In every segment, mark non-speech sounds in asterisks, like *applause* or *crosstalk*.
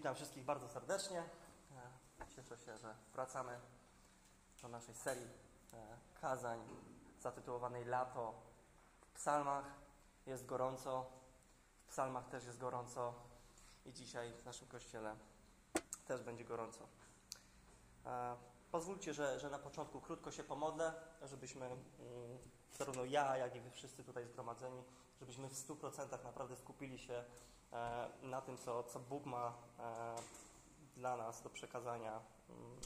Witam wszystkich bardzo serdecznie. E, cieszę się, że wracamy do naszej serii e, kazań zatytułowanej Lato w psalmach. Jest gorąco, w psalmach też jest gorąco i dzisiaj w naszym kościele też będzie gorąco. E, pozwólcie, że, że na początku krótko się pomodlę, żebyśmy, mm, zarówno ja, jak i wy wszyscy tutaj zgromadzeni, żebyśmy w 100% naprawdę skupili się E, na tym, co, co Bóg ma e, dla nas do przekazania mm,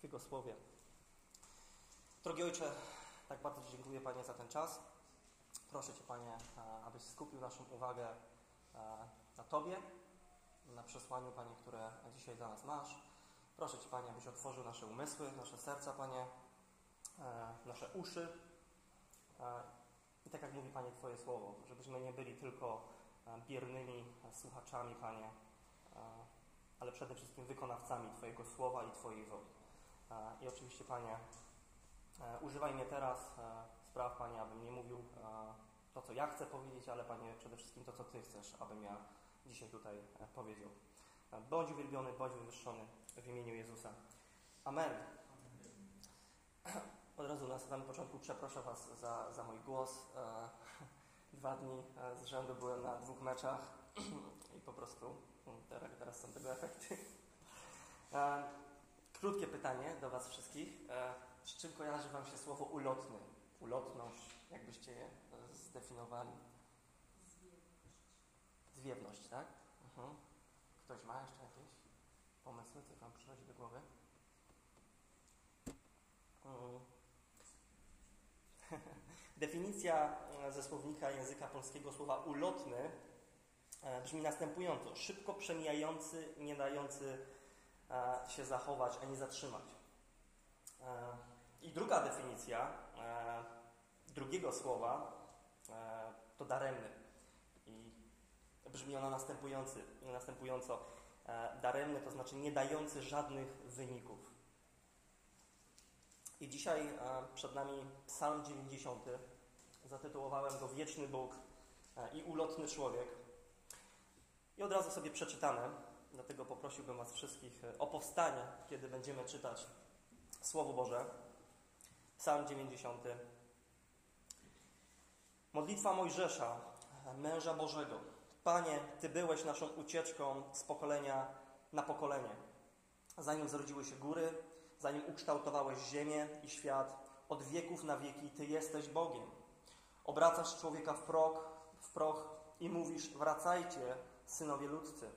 w Jego Słowie. Drogi Ojcze, tak bardzo Ci dziękuję Panie za ten czas. Proszę Cię Panie, e, abyś skupił naszą uwagę na Tobie, na przesłaniu Panie, które dzisiaj dla nas masz. Proszę Cię Panie, abyś otworzył nasze umysły, nasze serca Panie, nasze uszy. I tak jak mówi Panie Twoje Słowo, żebyśmy nie byli tylko biernymi słuchaczami, Panie, ale przede wszystkim wykonawcami Twojego słowa i Twojej woli. I oczywiście, Panie, używaj mnie teraz, spraw, Panie, abym nie mówił to, co ja chcę powiedzieć, ale Panie, przede wszystkim to, co Ty chcesz, abym ja dzisiaj tutaj e, powiedział. Bądź uwielbiony, bądź wywyższony w imieniu Jezusa. Amen. Od razu na samym początku przeproszę Was za, za mój głos. E, *laughs* Dwa dni e, z rzędu byłem na dwóch meczach *clears throat* i po prostu mm, teraz, są tego efekty. E, krótkie pytanie do Was wszystkich. Z czym kojarzy Wam się słowo ulotny? Ulotność, jakbyście je zdefiniowali? Zwiewność, tak? Mhm. Ktoś ma jeszcze jakieś pomysły, co Wam przychodzi do głowy? Mhm. Definicja e, ze słownika języka polskiego słowa ulotny e, brzmi następująco. Szybko przemijający, nie dający e, się zachować ani zatrzymać. I druga definicja drugiego słowa to daremny. I brzmi ona następująco. Daremny to znaczy nie dający żadnych wyników. I dzisiaj e, przed nami Psalm 90. Zatytułowałem go Wieczny Bóg e, i ulotny człowiek. I od razu sobie przeczytane, dlatego poprosiłbym Was wszystkich e, o powstanie, kiedy będziemy czytać Słowo Boże. Psalm 90. Modlitwa Mojżesza, męża Bożego. Panie, Ty byłeś naszą ucieczką z pokolenia na pokolenie. Zanim zrodziły się góry, zanim ukształtowałeś ziemię i świat, od wieków na wieki Ty jesteś Bogiem. Obracasz człowieka w proch, w proch i mówisz, wracajcie, synowie ludzcy.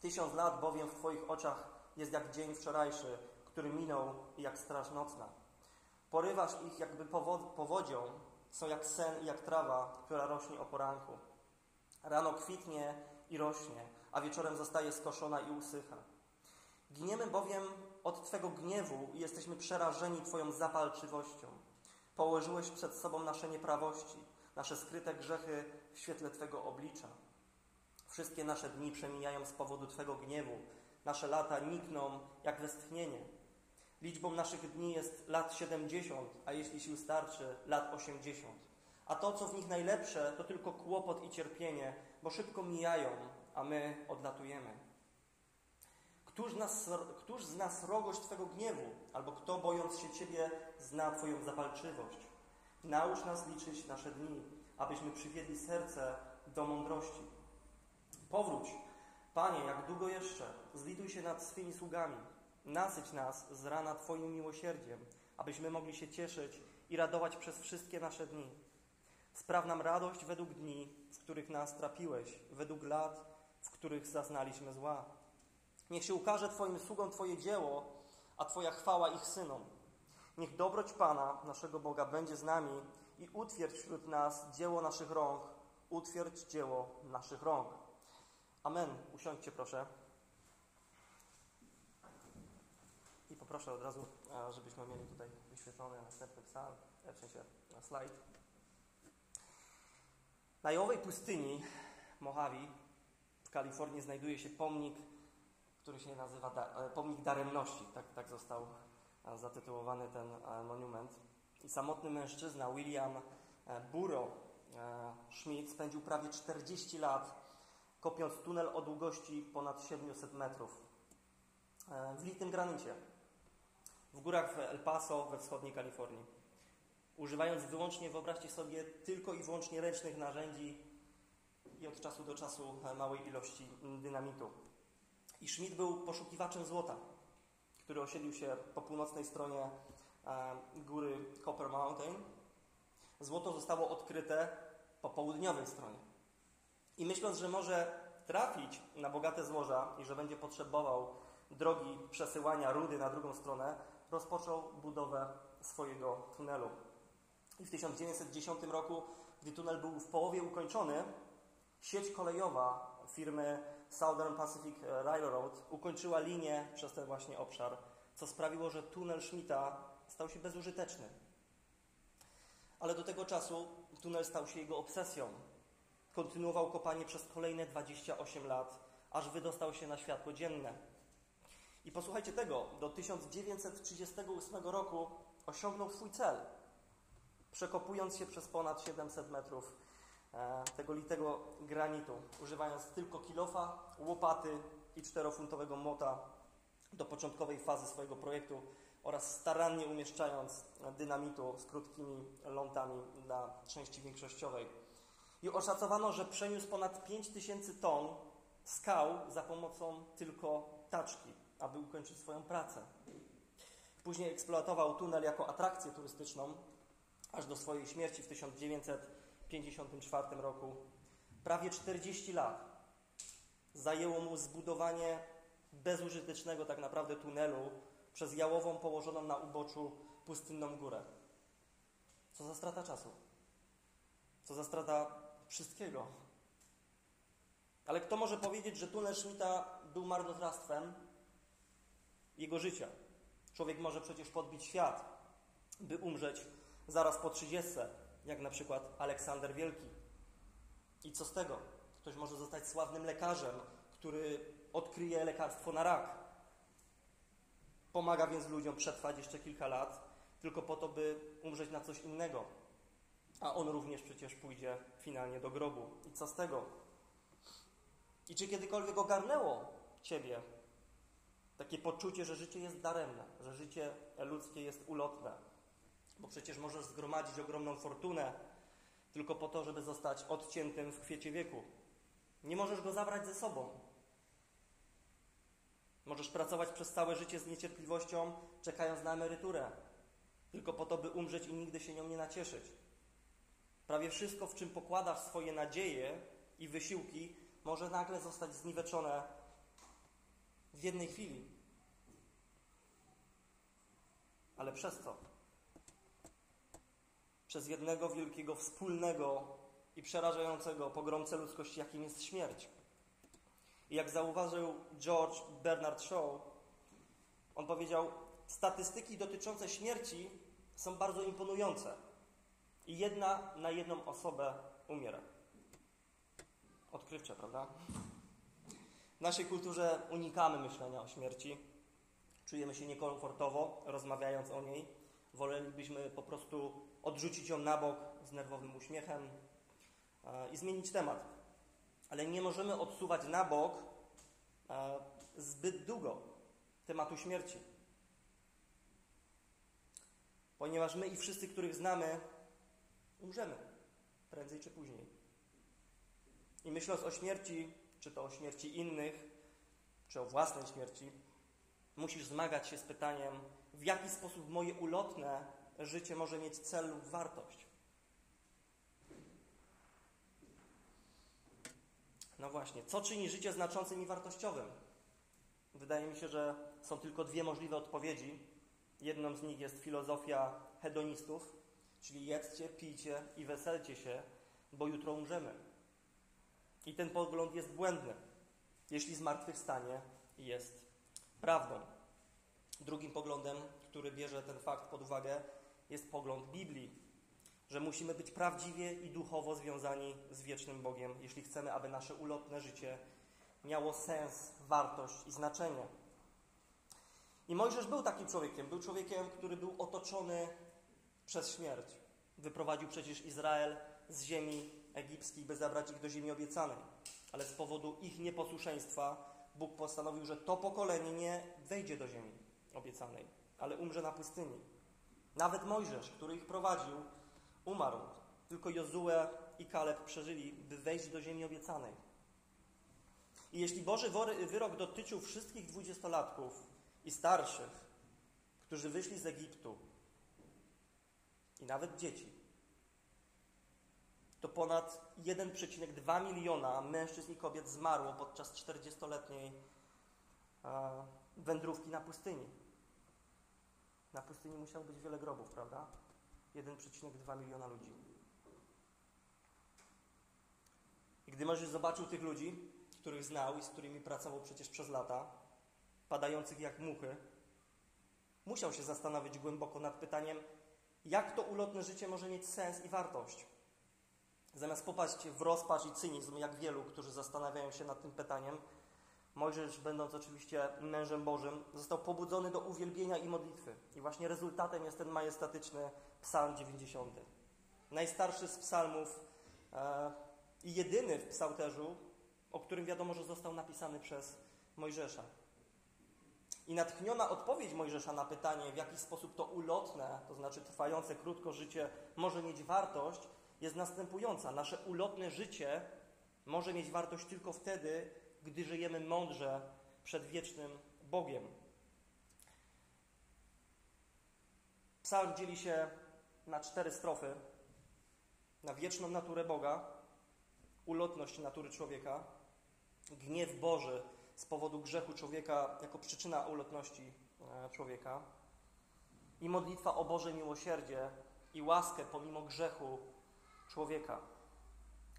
Tysiąc lat bowiem w Twoich oczach jest jak dzień wczorajszy, który minął i jak straż nocna. Porywasz ich jakby powodzią, są jak sen i jak trawa, która rośnie o poranku. Rano kwitnie i rośnie, a wieczorem zostaje skoszona i usycha. Giniemy bowiem od Twego gniewu i jesteśmy przerażeni Twoją zapalczywością. Położyłeś przed sobą nasze nieprawości, nasze skryte grzechy w świetle Twego oblicza. Wszystkie nasze dni przemijają z powodu Twego gniewu, nasze lata nikną jak westchnienie. Liczbą naszych dni jest lat 70, a jeśli sił starczy, lat 80. A to, co w nich najlepsze, to tylko kłopot i cierpienie, bo szybko mijają, a my odlatujemy. Któż, nas, któż z nas rogość Twego gniewu, albo kto, bojąc się Ciebie, zna Twoją zapalczywość? Naucz nas liczyć nasze dni, abyśmy przywiedli serce do mądrości. Powróć, Panie, jak długo jeszcze? Zlituj się nad swymi sługami. Nasyć nas z rana Twoim miłosierdziem, abyśmy mogli się cieszyć i radować przez wszystkie nasze dni. Spraw nam radość według dni, w których nas trapiłeś, według lat, w których zaznaliśmy zła. Niech się ukaże Twoim sługom Twoje dzieło, a Twoja chwała ich synom. Niech dobroć Pana, naszego Boga, będzie z nami i utwierdź wśród nas dzieło naszych rąk, utwierdź dzieło naszych rąk. Amen. Usiądźcie proszę. I poproszę od razu, żebyśmy mieli tutaj wyświetlony następny psalm, e, w sensie slajd. Na Jowej pustyni Mojave w Kalifornii znajduje się pomnik który się nazywa da, e, Pomnik Daremności. Tak, tak został e, zatytułowany ten e, monument. I samotny mężczyzna William Burrow Schmidt spędził prawie 40 lat kopiąc tunel o długości ponad 700 metrów w litym granicie, w górach w El Paso we wschodniej Kalifornii. Używając wyłącznie, wyobraźcie sobie, tylko i wyłącznie ręcznych narzędzi i od czasu do czasu małej ilości dynamitu. I Schmidt był poszukiwaczem złota, który osiedlił się po północnej stronie e, góry Copper Mountain. Złoto zostało odkryte po południowej stronie. I myśląc, że może trafić na bogate złoża i że będzie potrzebował drogi przesyłania rudy na drugą stronę, rozpoczął budowę swojego tunelu. I w 1910 roku, gdy tunel był w połowie ukończony, sieć kolejowa firmy Southern Pacific Railroad ukończyła linię przez ten właśnie obszar, co sprawiło, że tunel Schmidta stał się bezużyteczny. Ale do tego czasu tunel stał się jego obsesją. Kontynuował kopanie przez kolejne 28 lat, aż wydostał się na światło dzienne. I posłuchajcie tego, do 1938 roku osiągnął swój cel, przekopując się przez ponad 700 metrów tego litego granitu, używając tylko kilofa, łopaty i czterofuntowego mota do początkowej fazy swojego projektu oraz starannie umieszczając dynamitu z krótkimi lątami dla części większościowej. I oszacowano, że przeniósł ponad 5000 ton skał za pomocą tylko taczki, aby ukończyć swoją pracę. Później eksploatował tunel jako atrakcję turystyczną, aż do swojej śmierci w 1954 roku. Prawie 40 lat zajęło mu zbudowanie bezużytecznego tak naprawdę tunelu przez jałową położoną na uboczu pustynną górę. Co za strata czasu. Co za strata wszystkiego. Ale kto może powiedzieć, że tunel Schmidta był marnotrawstwem jego życia? Człowiek może przecież podbić świat, by umrzeć zaraz po trzydziestce, jak na przykład Aleksander Wielki. I co z tego? Ktoś może zostać sławnym lekarzem, który odkryje lekarstwo na rak. Pomaga więc ludziom przetrwać jeszcze kilka lat, tylko po to, by umrzeć na coś innego. A on również przecież pójdzie finalnie do grobu. I co z tego? I czy kiedykolwiek ogarnęło Ciebie takie poczucie, że życie jest daremne, że życie ludzkie jest ulotne? Bo przecież możesz zgromadzić ogromną fortunę tylko po to, żeby zostać odciętym w kwiecie wieku. Nie możesz go zabrać ze sobą. Możesz pracować przez całe życie z niecierpliwością, czekając na emeryturę, tylko po to, by umrzeć i nigdy się nią nie nacieszyć. Prawie wszystko, w czym pokładasz swoje nadzieje i wysiłki, może nagle zostać zniweczone w jednej chwili. Ale przez co? Przez jednego wielkiego, wspólnego i przerażającego pogromcę ludzkości, jakim jest śmierć. I jak zauważył George Bernard Shaw, on powiedział: Statystyki dotyczące śmierci są bardzo imponujące. I jedna na jedną osobę umiera. Odkrywcze, prawda? W naszej kulturze unikamy myślenia o śmierci. Czujemy się niekomfortowo, rozmawiając o niej. Wolelibyśmy po prostu odrzucić ją na bok z nerwowym uśmiechem e, i zmienić temat ale nie możemy odsuwać na bok e, zbyt długo tematu śmierci. Ponieważ my i wszyscy, których znamy, umrzemy prędzej czy później. I myśląc o śmierci, czy to o śmierci innych, czy o własnej śmierci, musisz zmagać się z pytaniem, w jaki sposób moje ulotne życie może mieć cel lub wartość. No właśnie, co czyni życie znaczącym i wartościowym? Wydaje mi się, że są tylko dwie możliwe odpowiedzi. Jedną z nich jest filozofia hedonistów, czyli jedzcie, pijcie i weselcie się, bo jutro umrzemy. I ten pogląd jest błędny, jeśli zmartwychwstanie jest prawdą. Drugim poglądem, który bierze ten fakt pod uwagę, jest pogląd Biblii, że musimy być prawdziwie i duchowo związani z wiecznym Bogiem, jeśli chcemy, aby nasze ulotne życie miało sens, wartość i znaczenie. I Mojżesz był takim człowiekiem. Był człowiekiem, który był otoczony przez śmierć. Wyprowadził przecież Izrael z ziemi egipskich, by zabrać ich do ziemi obiecanej. Ale z powodu ich nieposłuszeństwa Bóg postanowił, że to pokolenie nie wejdzie do ziemi obiecanej, ale umrze na pustyni. Nawet Mojżesz, który ich prowadził, umarł. Tylko Jozue i Kaleb przeżyli, by wejść do ziemi obiecanej. I jeśli Boży wyrok dotyczył wszystkich dwudziestolatków i starszych, którzy wyszli z Egiptu, i nawet dzieci, to ponad 1,2 miliona mężczyzn i kobiet zmarło podczas 40-letniej wędrówki na pustyni. Na pustyni musiało być wiele grobów, prawda? 1,2 miliona ludzi. I gdy Mojżesz zobaczył tych ludzi, których znał i z którymi pracował przecież przez lata, padających jak muchy, musiał się zastanowić głęboko nad pytaniem, jak to ulotne życie może mieć sens i wartość. Zamiast popaść w rozpacz i cynizm, jak wielu, którzy zastanawiają się nad tym pytaniem, Mojżesz, będąc oczywiście mężem Bożym, został pobudzony do uwielbienia i modlitwy. I właśnie rezultatem jest ten majestatyczny psalm 90. Najstarszy z psalmów e, i jedyny w psałterzu, o którym wiadomo, że został napisany przez Mojżesza. I natchniona odpowiedź Mojżesza na pytanie, w jaki sposób to ulotne, to znaczy trwające krótko życie, może mieć wartość, jest następująca. Nasze ulotne życie może mieć wartość tylko wtedy, gdy żyjemy mądrze przed wiecznym Bogiem. Psalm dzieli się na cztery strofy. Na wieczną naturę Boga, ulotność natury człowieka, gniew Boży z powodu grzechu człowieka jako przyczyna ulotności e, człowieka i modlitwa o Boże miłosierdzie i łaskę pomimo grzechu człowieka.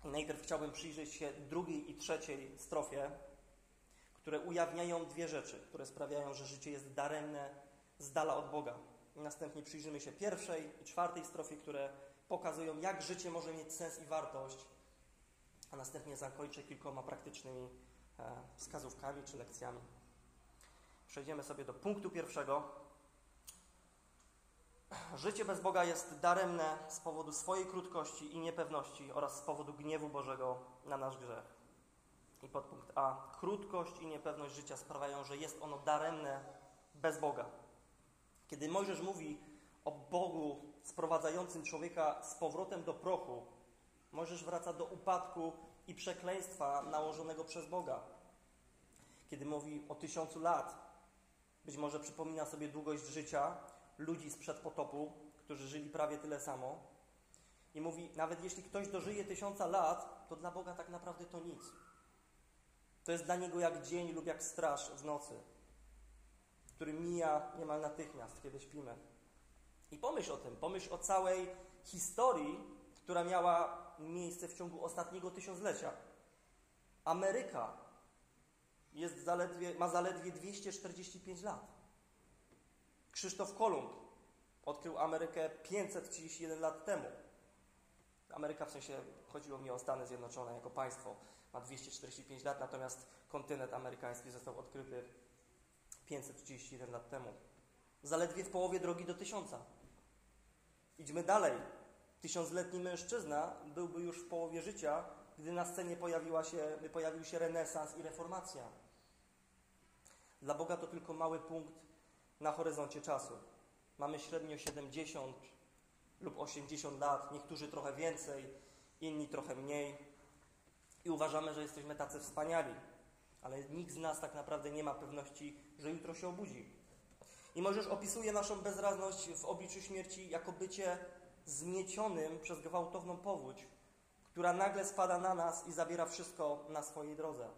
Najpierw chciałbym przyjrzeć się drugiej i trzeciej strofie, które ujawniają dwie rzeczy, które sprawiają, że życie jest daremne z dala od Boga. Następnie przyjrzymy się pierwszej i czwartej strofie, które pokazują, jak życie może mieć sens i wartość, a następnie zakończę kilkoma praktycznymi e, wskazówkami czy lekcjami. Przejdziemy sobie do punktu pierwszego, Życie bez Boga jest daremne z powodu swojej krótkości i niepewności oraz z powodu gniewu Bożego na nasz grzech. I podpunkt A. Krótkość i niepewność życia sprawiają, że jest ono daremne bez Boga. Kiedy Mojżesz mówi o Bogu sprowadzającym człowieka z powrotem do prochu, Mojżesz wraca do upadku i przekleństwa nałożonego przez Boga. Kiedy mówi o tysiącu lat, być może przypomina sobie długość życia, ludzi sprzed potopu, którzy żyli prawie tyle samo. I mówi, nawet jeśli ktoś dożyje tysiąca lat, to dla Boga tak naprawdę to nic. To jest dla Niego jak dzień lub jak straż w nocy, który mija niemal natychmiast, kiedy śpimy. I pomyśl o tym, pomyśl o całej historii, która miała miejsce w ciągu ostatniego tysiąclecia. Ameryka jest zaledwie, ma zaledwie 245 lat. Krzysztof Kolumb odkrył Amerykę 531 lat temu. Ameryka w sensie, chodziło mi o Stany Zjednoczone jako państwo, ma 245 lat, natomiast kontynent amerykański został odkryty 531 lat temu. Zaledwie w połowie drogi do tysiąca. Idźmy dalej. Tysiącletni mężczyzna byłby już w połowie życia, gdy na scenie pojawiła się, pojawił się renesans i reformacja. Dla Boga to tylko mały punkt na horyzoncie czasu. Mamy średnio 70 lub 80 lat, niektórzy trochę więcej, inni trochę mniej. I uważamy, że jesteśmy tacy wspaniali, ale nikt z nas tak naprawdę nie ma pewności, że jutro się obudzi. I możesz opisuje naszą bezradność w obliczu śmierci jako bycie zmiecionym przez gwałtowną powódź, która nagle spada na nas i zabiera wszystko na swojej drodze.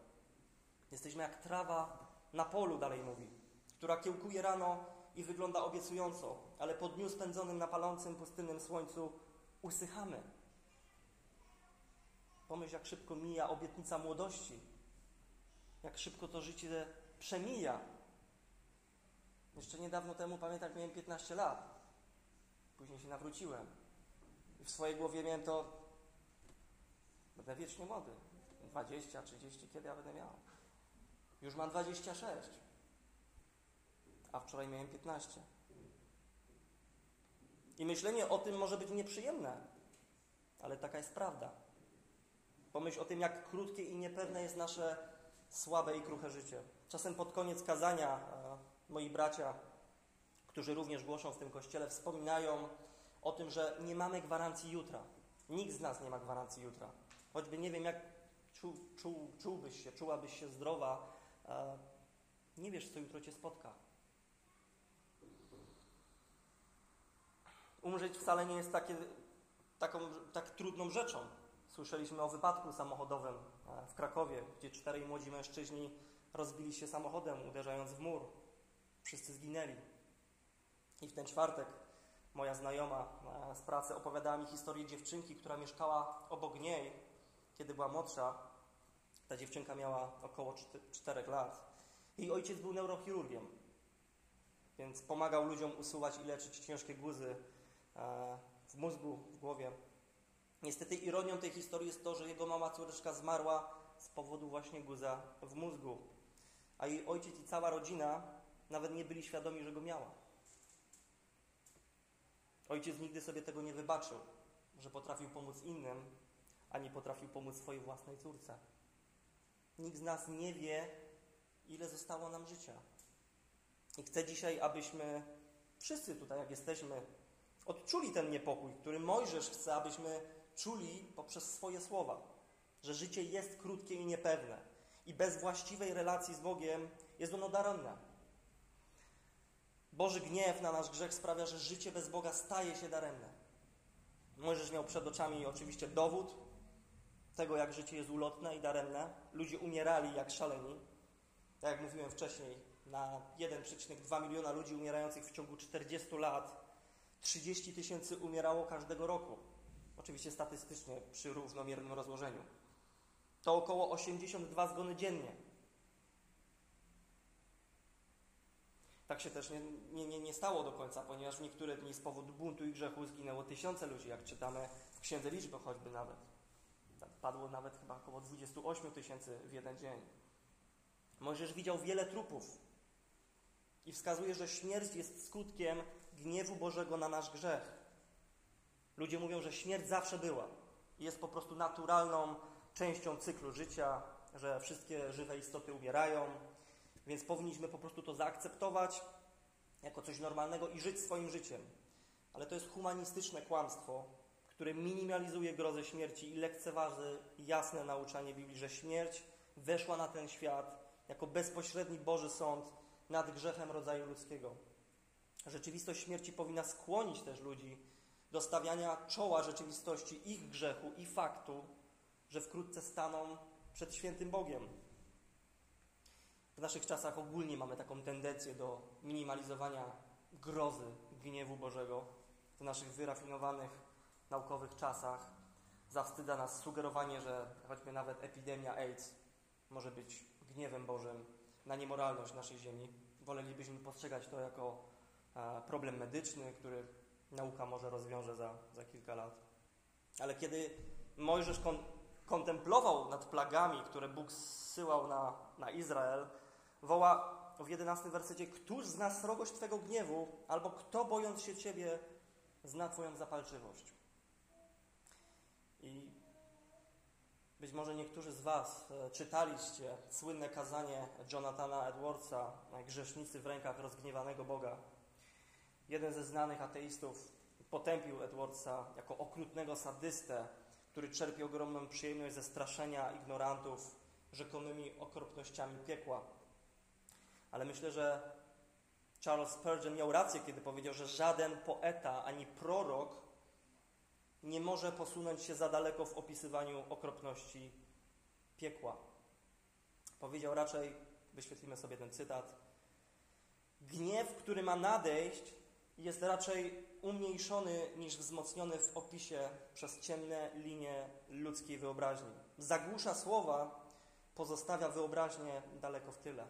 Jesteśmy jak trawa na polu, dalej mówi która kiełkuje rano i wygląda obiecująco, ale po dniu spędzonym na palącym pustynnym słońcu usychamy. Pomyśl, jak szybko mija obietnica młodości, jak szybko to życie przemija. Jeszcze niedawno temu, pamiętam, miałem 15 lat. Później się nawróciłem. I w swojej głowie miałem to, będę wiecznie młody. 20, 30, kiedy ja będę miał? Już mam 26 a wczoraj miałem 15. I myślenie o tym może być nieprzyjemne, ale taka jest prawda. Pomyśl o tym, jak krótkie i niepewne jest nasze słabe i kruche życie. Czasem pod koniec kazania e, moi bracia, którzy również głoszą w tym kościele, wspominają o tym, że nie mamy gwarancji jutra. Nikt z nas nie ma gwarancji jutra. Choćby nie wiem, jak czu, czu, czułbyś się, czułabyś się zdrowa, e, nie wiesz, co jutro cię spotka. Umrzeć wcale nie jest takie, taką, tak trudną rzeczą. Słyszeliśmy o wypadku samochodowym e, w Krakowie, gdzie czterej młodzi mężczyźni rozbili się samochodem, uderzając w mur. Wszyscy zginęli. I w ten czwartek moja znajoma e, z pracy opowiadała mi historię dziewczynki, która mieszkała obok niej, kiedy była młodsza. Ta dziewczynka miała około 4 lat. Jej ojciec był neurochirurgiem, więc pomagał ludziom usuwać i leczyć ciężkie guzy w mózgu, w głowie. Niestety ironią tej historii jest to, że jego mama córeczka zmarła z powodu właśnie guza w mózgu, a jej ojciec i cała rodzina nawet nie byli świadomi, że go miała. Ojciec nigdy sobie tego nie wybaczył, że potrafił pomóc innym, a nie potrafił pomóc swojej własnej córce. Nikt z nas nie wie, ile zostało nam życia. I chcę dzisiaj, abyśmy wszyscy tutaj, jak jesteśmy, odczuli ten niepokój, który Mojżesz chce, abyśmy czuli poprzez swoje słowa, że życie jest krótkie i niepewne i bez właściwej relacji z Bogiem jest ono daremne. Boży gniew na nasz grzech sprawia, że życie bez Boga staje się daremne. Mojżesz miał przed oczami oczywiście dowód tego, jak życie jest ulotne i daremne. Ludzie umierali jak szaleni. Tak jak mówiłem wcześniej, na 1,2 miliona ludzi umierających w ciągu 40 lat 30 tysięcy umierało każdego roku. Oczywiście statystycznie przy równomiernym rozłożeniu. To około 82 zgony dziennie. Tak się też nie, nie, nie, stało do końca, ponieważ w niektóre dni z powodu buntu i grzechu zginęło tysiące ludzi, jak czytamy w Księdze Liczby choćby nawet. Padło nawet chyba około 28 tysięcy w jeden dzień. Mojżesz widział wiele trupów i wskazuje, że śmierć jest skutkiem gniewu Bożego na nasz grzech. Ludzie mówią, że śmierć zawsze była i jest po prostu naturalną częścią cyklu życia, że wszystkie żywe istoty umierają, więc powinniśmy po prostu to zaakceptować jako coś normalnego i żyć swoim życiem. Ale to jest humanistyczne kłamstwo, które minimalizuje grozę śmierci i lekceważy jasne nauczanie Biblii, że śmierć weszła na ten świat jako bezpośredni Boży sąd nad grzechem rodzaju ludzkiego. Rzeczywistość śmierci powinna skłonić też ludzi do stawiania czoła rzeczywistości ich grzechu i faktu, że wkrótce staną przed świętym Bogiem. W naszych czasach ogólnie mamy taką tendencję do minimalizowania grozy gniewu Bożego. W naszych wyrafinowanych naukowych czasach zawstydza nas sugerowanie, że choćby nawet epidemia AIDS może być gniewem Bożym na niemoralność naszej ziemi. Wolelibyśmy postrzegać to jako problem medyczny, który nauka może rozwiąże za, za kilka lat. Ale kiedy Mojżesz kon, kontemplował nad plagami, które Bóg zsyłał na, na Izrael, woła w jedenastym wersecie, któż zna srogość Twego gniewu, albo kto bojąc się Ciebie zna Twoją zapalczywość. I być może niektórzy z Was e, czytaliście słynne kazanie Jonathana Edwardsa, Grzesznicy w rękach rozgniewanego Boga. Jeden ze znanych ateistów potępił Edwardsa jako okrutnego sadystę, który czerpie ogromną przyjemność ze straszenia ignorantów rzekomymi okropnościami piekła. Ale myślę, że Charles Spurgeon miał rację, kiedy powiedział, że żaden poeta ani prorok nie może posunąć się za daleko w opisywaniu okropności piekła. Powiedział raczej, wyświetlimy sobie ten cytat, gniew, który ma nadejść, jest raczej umniejszony niż wzmocniony w opisie przez ciemne linie ludzkiej wyobraźni. Zagłusza słowa, pozostawia wyobraźnię daleko w tyle.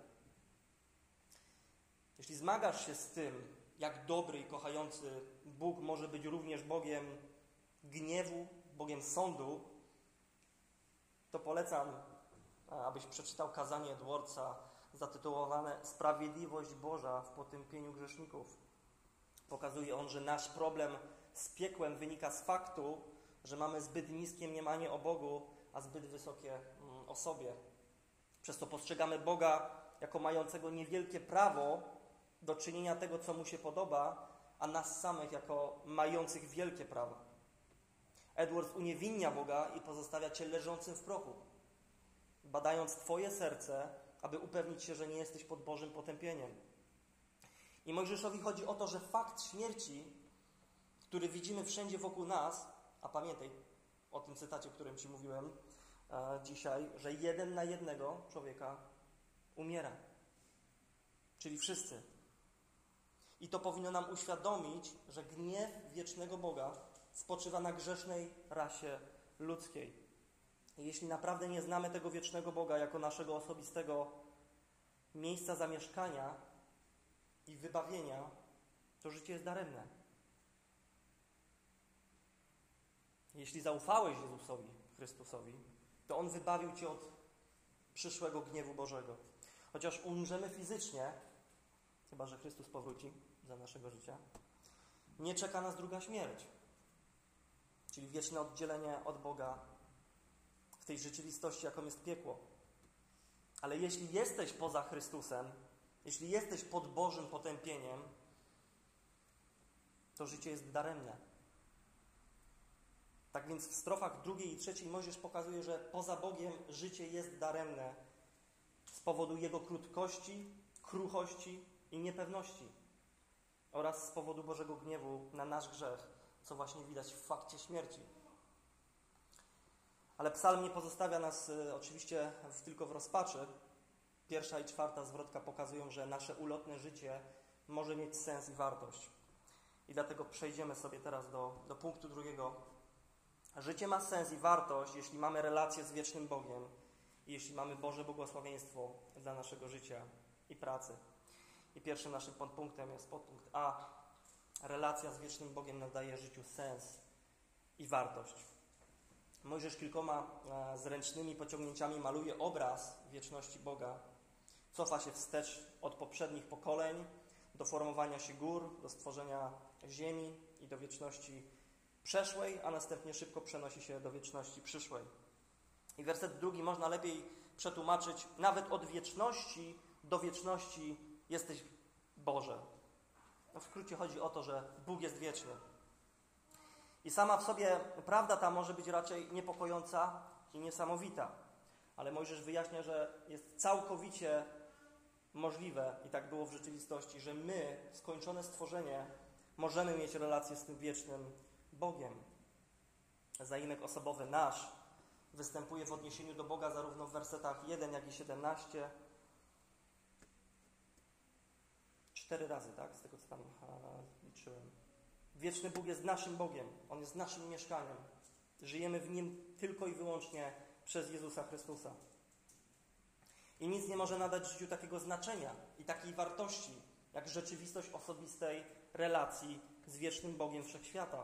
Jeśli zmagasz się z tym, jak dobry i kochający Bóg może być również Bogiem gniewu, Bogiem sądu, to polecam, abyś przeczytał kazanie Edwardsa zatytułowane Sprawiedliwość Boża w potępieniu grzeszników. Pokazuje on, że nasz problem z piekłem wynika z faktu, że mamy zbyt niskie mniemanie o Bogu, a zbyt wysokie mm, o sobie. Przez to postrzegamy Boga jako mającego niewielkie prawo do czynienia tego, co mu się podoba, a nas samych jako mających wielkie prawo. Edwards uniewinnia Boga i pozostawia cię leżącym w prochu, badając Twoje serce, aby upewnić się, że nie jesteś pod Bożym potępieniem. I Mojżeszowi chodzi o to, że fakt śmierci, który widzimy wszędzie wokół nas, a pamiętaj o tym cytacie, o którym Ci mówiłem e, dzisiaj, że jeden na jednego człowieka umiera. Czyli wszyscy. I to powinno nam uświadomić, że gniew wiecznego Boga spoczywa na grzesznej rasie ludzkiej. I jeśli naprawdę nie znamy tego wiecznego Boga jako naszego osobistego miejsca zamieszkania i wybawienia, to życie jest daremne. Jeśli zaufałeś Jezusowi, Chrystusowi, to On wybawił Cię od przyszłego gniewu Bożego. Chociaż umrzemy fizycznie, chyba że Chrystus powróci za naszego życia, nie czeka nas druga śmierć, czyli wieczne oddzielenie od Boga w tej rzeczywistości, jaką jest piekło. Ale jeśli jesteś poza Chrystusem, jeśli jesteś pod Bożym potępieniem, to życie jest daremne. Tak więc w strofach drugiej i trzeciej Mojżesz pokazuje, że poza Bogiem życie jest daremne z powodu Jego krótkości, kruchości i niepewności oraz z powodu Bożego gniewu na nasz grzech, co właśnie widać w fakcie śmierci. Ale psalm nie pozostawia nas y, oczywiście tylko w rozpaczy. Pierwsza i czwarta zwrotka pokazują, że nasze ulotne życie może mieć sens i wartość. I dlatego przejdziemy sobie teraz do, do punktu drugiego. Życie ma sens i wartość, jeśli mamy relację z wiecznym Bogiem i jeśli mamy Boże błogosławieństwo dla naszego życia i pracy. I pierwszym naszym podpunktem jest podpunkt A. Relacja z wiecznym Bogiem nadaje życiu sens i wartość. Mojżesz kilkoma e, zręcznymi pociągnięciami maluje obraz wieczności Boga. Cofa się wstecz od poprzednich pokoleń do formowania się gór, do stworzenia ziemi i do wieczności przeszłej, a następnie szybko przenosi się do wieczności przyszłej. I werset drugi można lepiej przetłumaczyć nawet od wieczności do wieczności jesteś Boże. No w skrócie chodzi o to, że Bóg jest wieczny. I sama w sobie prawda ta może być raczej niepokojąca i niesamowita. Ale Mojżesz wyjaśnia, że jest całkowicie możliwe, i tak było w rzeczywistości, że my, skończone stworzenie, możemy mieć relację z tym wiecznym Bogiem. Zaimek osobowy nasz występuje w odniesieniu do Boga zarówno w wersetach 1, jak i 17. Cztery razy, tak? Z tego, co tam liczyłem. Wieczny Bóg jest naszym Bogiem. On jest naszym mieszkaniem. Żyjemy w Nim tylko i wyłącznie przez Jezusa Chrystusa. I nic nie może nadać życiu takiego znaczenia i takiej wartości, jak rzeczywistość osobistej relacji z wiecznym Bogiem Wszechświata.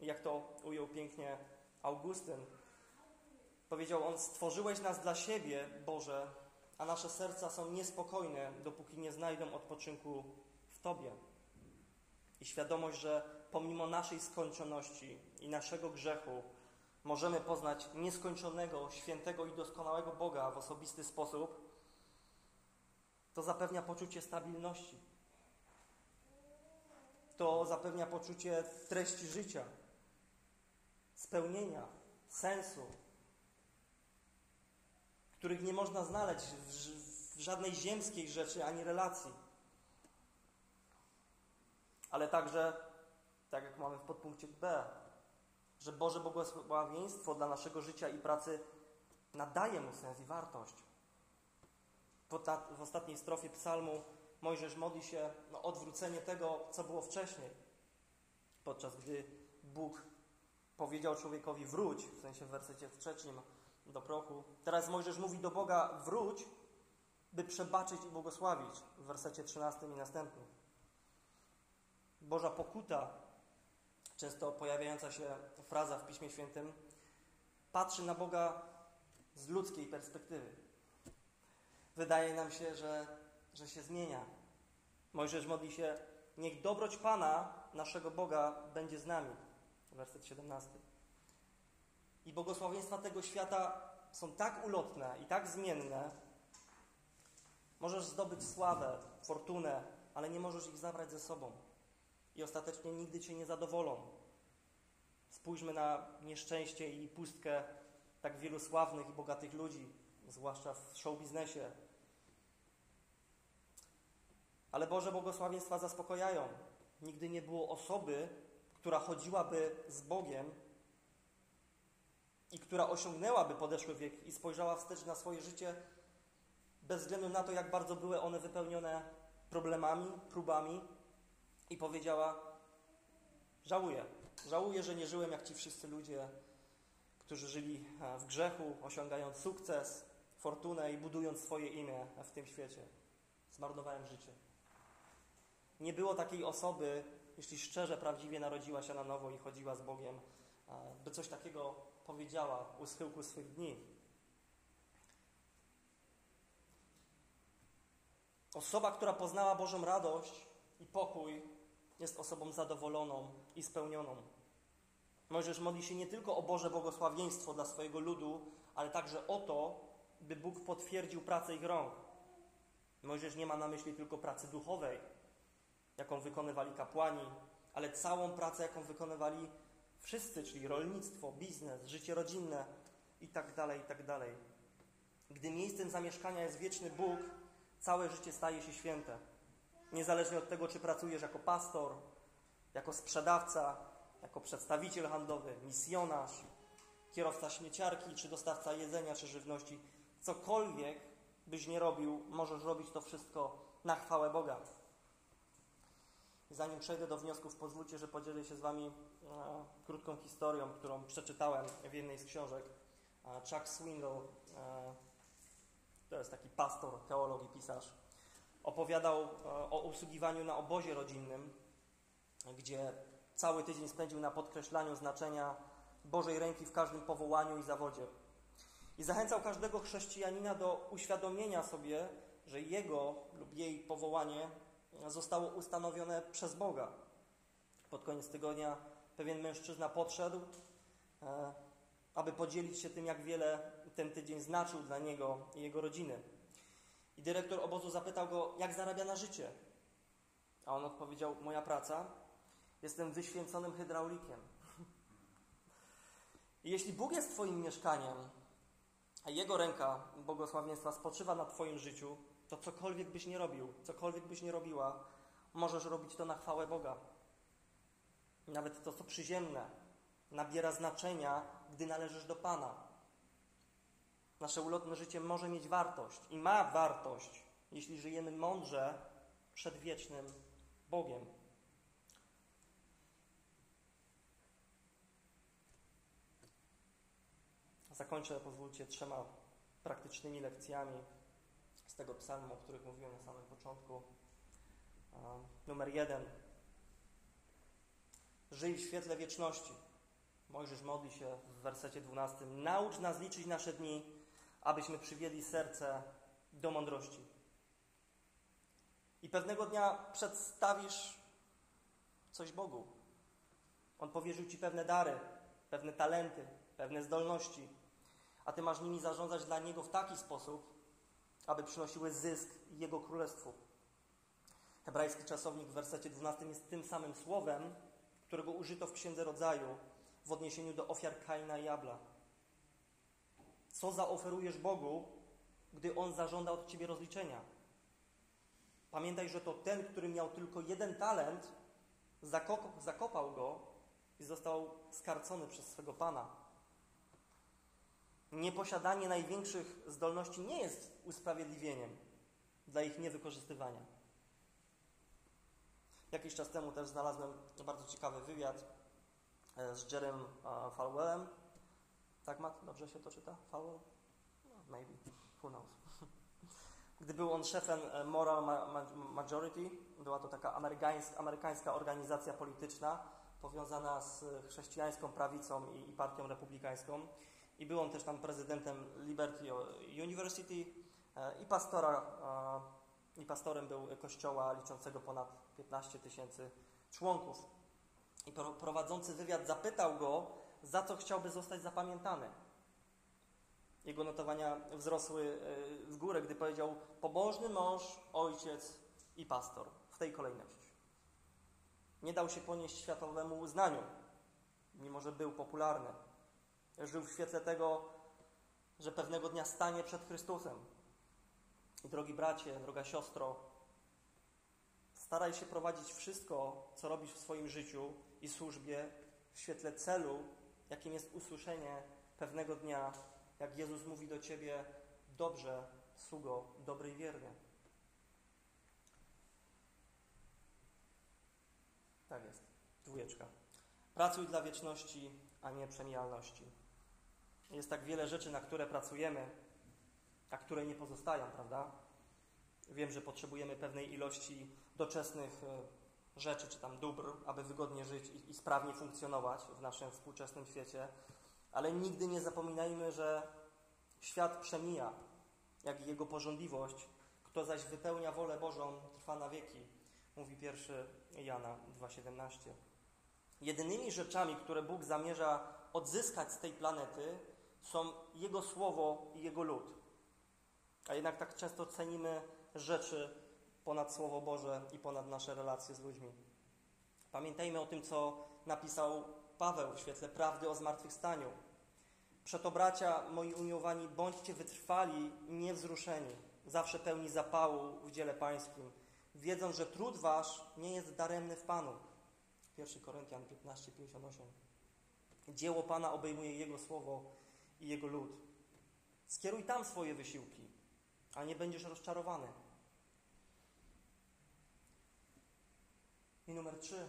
Jak to ujął pięknie Augustyn, powiedział on: Stworzyłeś nas dla siebie, Boże, a nasze serca są niespokojne, dopóki nie znajdą odpoczynku w Tobie. I świadomość, że pomimo naszej skończoności i naszego grzechu, możemy poznać nieskończonego, świętego i doskonałego Boga w osobisty sposób, to zapewnia poczucie stabilności. To zapewnia poczucie treści życia, spełnienia, sensu, których nie można znaleźć w, żadnej ziemskiej rzeczy ani relacji. Ale także, tak jak mamy w podpunkcie B, że Boże błogosławieństwo dla naszego życia i pracy nadaje mu sens i wartość. W ostatniej strofie psalmu Mojżesz modli się o odwrócenie tego, co było wcześniej. Podczas gdy Bóg powiedział człowiekowi wróć, w sensie w wersecie trzecim do prochu. Teraz Mojżesz mówi do Boga wróć, by przebaczyć i błogosławić w wersecie 13 i następnym. Boża pokuta, często pojawiająca się fraza w Piśmie Świętym, patrzy na Boga z ludzkiej perspektywy. Wydaje nam się, że, że się zmienia. Mojżesz modli się, niech dobroć Pana, naszego Boga, będzie z nami. Werset 17. I błogosławieństwa tego świata są tak ulotne i tak zmienne. Możesz zdobyć sławę, fortunę, ale nie możesz ich zabrać ze sobą. I ostatecznie nigdy cię nie zadowolą. Spójrzmy na nieszczęście i pustkę tak wielu sławnych i bogatych ludzi, zwłaszcza w show biznesie. Ale Boże błogosławieństwa zaspokojają. Nigdy nie było osoby, która chodziłaby z Bogiem i która osiągnęłaby podeszły wiek i spojrzała wstecz na swoje życie bez względu na to, jak bardzo były one wypełnione problemami, próbami i powiedziała: Żałuję, żałuję, że nie żyłem jak ci wszyscy ludzie, którzy żyli e, w grzechu, osiągając sukces, fortunę i budując swoje imię w tym świecie. Zmarnowałem życie. Nie było takiej osoby, jeśli szczerze, prawdziwie narodziła się na nowo i chodziła z Bogiem, e, by coś takiego powiedziała u schyłku swych dni. Osoba, która poznała Bożą radość i pokój, jest osobą zadowoloną i spełnioną. Mojżesz modli się nie tylko o Boże błogosławieństwo dla swojego ludu, ale także o to, by Bóg potwierdził pracę ich rąk. Mojżesz nie ma na myśli tylko pracy duchowej, jaką wykonywali kapłani, ale całą pracę, jaką wykonywali wszyscy, czyli rolnictwo, biznes, życie rodzinne itd., tak itd. Tak Gdy miejscem zamieszkania jest wieczny Bóg, całe życie staje się święte. Niezależnie od tego, czy pracujesz jako pastor, jako sprzedawca, jako przedstawiciel handlowy, misjonarz, kierowca śmieciarki, czy dostawca jedzenia, czy żywności, cokolwiek byś nie robił, możesz robić to wszystko na chwałę Boga. Zanim przejdę do wniosków, pozwólcie, że podzielę się z Wami e, krótką historią, którą przeczytałem w jednej z książek. E, Chuck Swindoll, e, to jest taki pastor, teolog i pisarz, opowiadał e, o usługiwaniu na obozie rodzinnym, gdzie cały tydzień spędził na podkreślaniu znaczenia Bożej ręki w każdym powołaniu i zawodzie. I zachęcał każdego chrześcijanina do uświadomienia sobie, że jego lub jej powołanie zostało ustanowione przez Boga. Pod koniec tygodnia pewien mężczyzna podszedł, e, aby podzielić się tym, jak wiele ten tydzień znaczył dla niego i jego rodziny. I dyrektor obozu zapytał go, jak zarabia na życie. A on odpowiedział: Moja praca, jestem wyświęconym hydraulikiem. I jeśli Bóg jest Twoim mieszkaniem, a Jego ręka błogosławieństwa spoczywa na Twoim życiu, to cokolwiek byś nie robił, cokolwiek byś nie robiła, możesz robić to na chwałę Boga. Nawet to, co przyziemne, nabiera znaczenia, gdy należysz do Pana. Nasze ulotne życie może mieć wartość i ma wartość, jeśli żyjemy mądrze przed wiecznym Bogiem. Zakończę, pozwólcie, trzema praktycznymi lekcjami z tego psalmu, o których mówiłem na samym początku. Numer jeden. Żyj w świetle wieczności. Mojżesz modli się w wersecie 12. Naucz nas liczyć nasze dni, abyśmy przywiedli serce do mądrości. I pewnego dnia przedstawisz coś Bogu. On powierzył Ci pewne dary, pewne talenty, pewne zdolności, a Ty masz nimi zarządzać dla Niego w taki sposób, aby przynosiły zysk Jego Królestwu. Hebrajski czasownik w wersecie 12 jest tym samym słowem, którego użyto w Księdze Rodzaju w odniesieniu do ofiar Kaina i Abla. Co zaoferujesz Bogu, gdy On zażąda od Ciebie rozliczenia? Pamiętaj, że to ten, który miał tylko jeden talent, zakopał go i został skarcony przez swego Pana. Nieposiadanie największych zdolności nie jest usprawiedliwieniem dla ich niewykorzystywania. Jakiś czas temu też znalazłem bardzo ciekawy wywiad e, z Jerem e, Falwellem. Tak, Matt? Dobrze się to czyta? Falwell? No, maybe. Who knows? *laughs* Gdy był on szefem e, Moral Majority, była to taka amerykańska, organizacja polityczna powiązana z chrześcijańską prawicą i partią republikańską. I był on też tam prezydentem Liberty University i pastora i pastorem był kościoła liczącego ponad 15 tysięcy członków. I prowadzący wywiad zapytał go, za co chciałby zostać zapamiętany. Jego notowania wzrosły e, w górę, gdy powiedział pobożny mąż, ojciec i pastor. W tej kolejności. Nie dał się ponieść światowemu uznaniu, mimo że był popularny. Żył w świetle tego, że pewnego dnia stanie przed Chrystusem. I drogi bracie, droga siostro, staraj się prowadzić wszystko, co robisz w swoim życiu i służbie w świetle celu, jakim jest usłyszenie pewnego dnia, jak Jezus mówi do ciebie: Dobrze, sługo, dobry i wierny. Tak jest. Dwójeczka. Pracuj dla wieczności, a nie przemijalności. Jest tak wiele rzeczy, na które pracujemy, a które nie pozostają, prawda? Wiem, że potrzebujemy pewnej ilości doczesnych e, rzeczy, czy tam dóbr, aby wygodnie żyć i, sprawnie funkcjonować w naszym współczesnym świecie, ale nigdy nie zapominajmy, że świat przemija, jak i jego porządliwość. Kto zaś wypełnia wolę Bożą, trwa na wieki, mówi pierwszy Jana 2,17. Jedynymi rzeczami, które Bóg zamierza odzyskać z tej planety, są Jego Słowo i Jego lud. A jednak tak często cenimy rzeczy ponad Słowo Boże i ponad nasze relacje z ludźmi. Pamiętajmy o tym, co napisał Paweł w świetle prawdy o zmartwychwstaniu. Przeto, bracia moi umiłowani, bądźcie wytrwali i niewzruszeni, zawsze pełni zapału w dziele pańskim, wiedząc, że trud wasz nie jest daremny w Panu. 1 Koryntian 15:58. Dzieło Pana obejmuje Jego słowo i Jego lud. Skieruj tam swoje wysiłki, a nie będziesz rozczarowany. I numer trzy.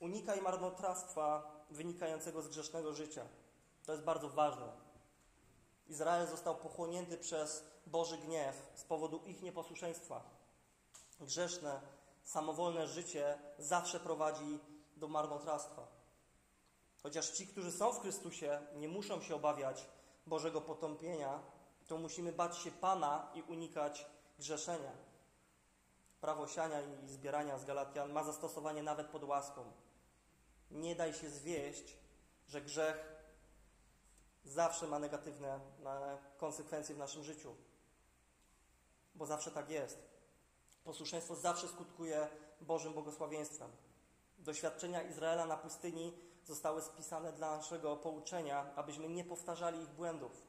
Unikaj marnotrawstwa wynikającego z grzesznego życia. To jest bardzo ważne. Izrael został pochłonięty przez Boży gniew z powodu ich nieposłuszeństwa. Grzeszne, samowolne życie zawsze prowadzi do marnotrawstwa. Chociaż ci, którzy są w Chrystusie, nie muszą się obawiać Bożego potąpienia, to musimy bać się Pana i unikać grzeszenia. Prawo siania i zbierania z Galatian ma zastosowanie nawet pod łaską. Nie daj się zwieść, że grzech zawsze ma negatywne konsekwencje w naszym życiu. Bo zawsze tak jest. Posłuszeństwo zawsze skutkuje Bożym błogosławieństwem. Doświadczenia Izraela na pustyni zostały spisane dla naszego pouczenia, abyśmy nie powtarzali ich błędów.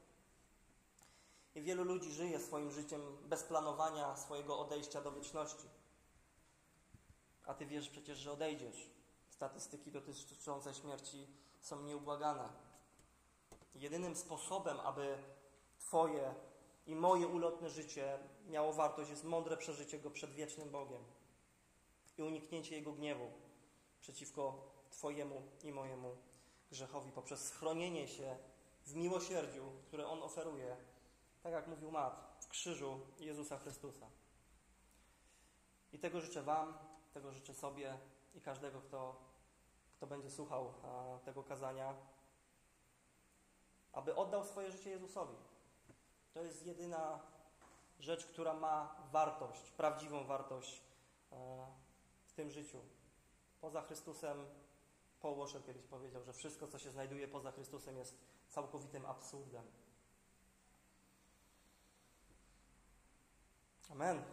I wielu ludzi żyje swoim życiem bez planowania swojego odejścia do wieczności. A ty wiesz przecież, że odejdziesz. Statystyki dotyczące śmierci są nieubłagane. Jedynym sposobem, aby Twoje i moje ulotne życie miało wartość, jest mądre przeżycie go przed wiecznym Bogiem i uniknięcie Jego gniewu przeciwko Twojemu i mojemu grzechowi poprzez schronienie się w miłosierdziu, które On oferuje, tak jak mówił Mat, w krzyżu Jezusa Chrystusa. I tego życzę Wam, tego życzę sobie i każdego, kto, kto będzie słuchał tego kazania, aby oddał swoje życie Jezusowi. To jest jedyna rzecz, która ma wartość, prawdziwą wartość e, w tym życiu. Poza Chrystusem Paul Washer kiedyś powiedział, że wszystko, co się znajduje poza Chrystusem, jest całkowitym absurdem. Amen.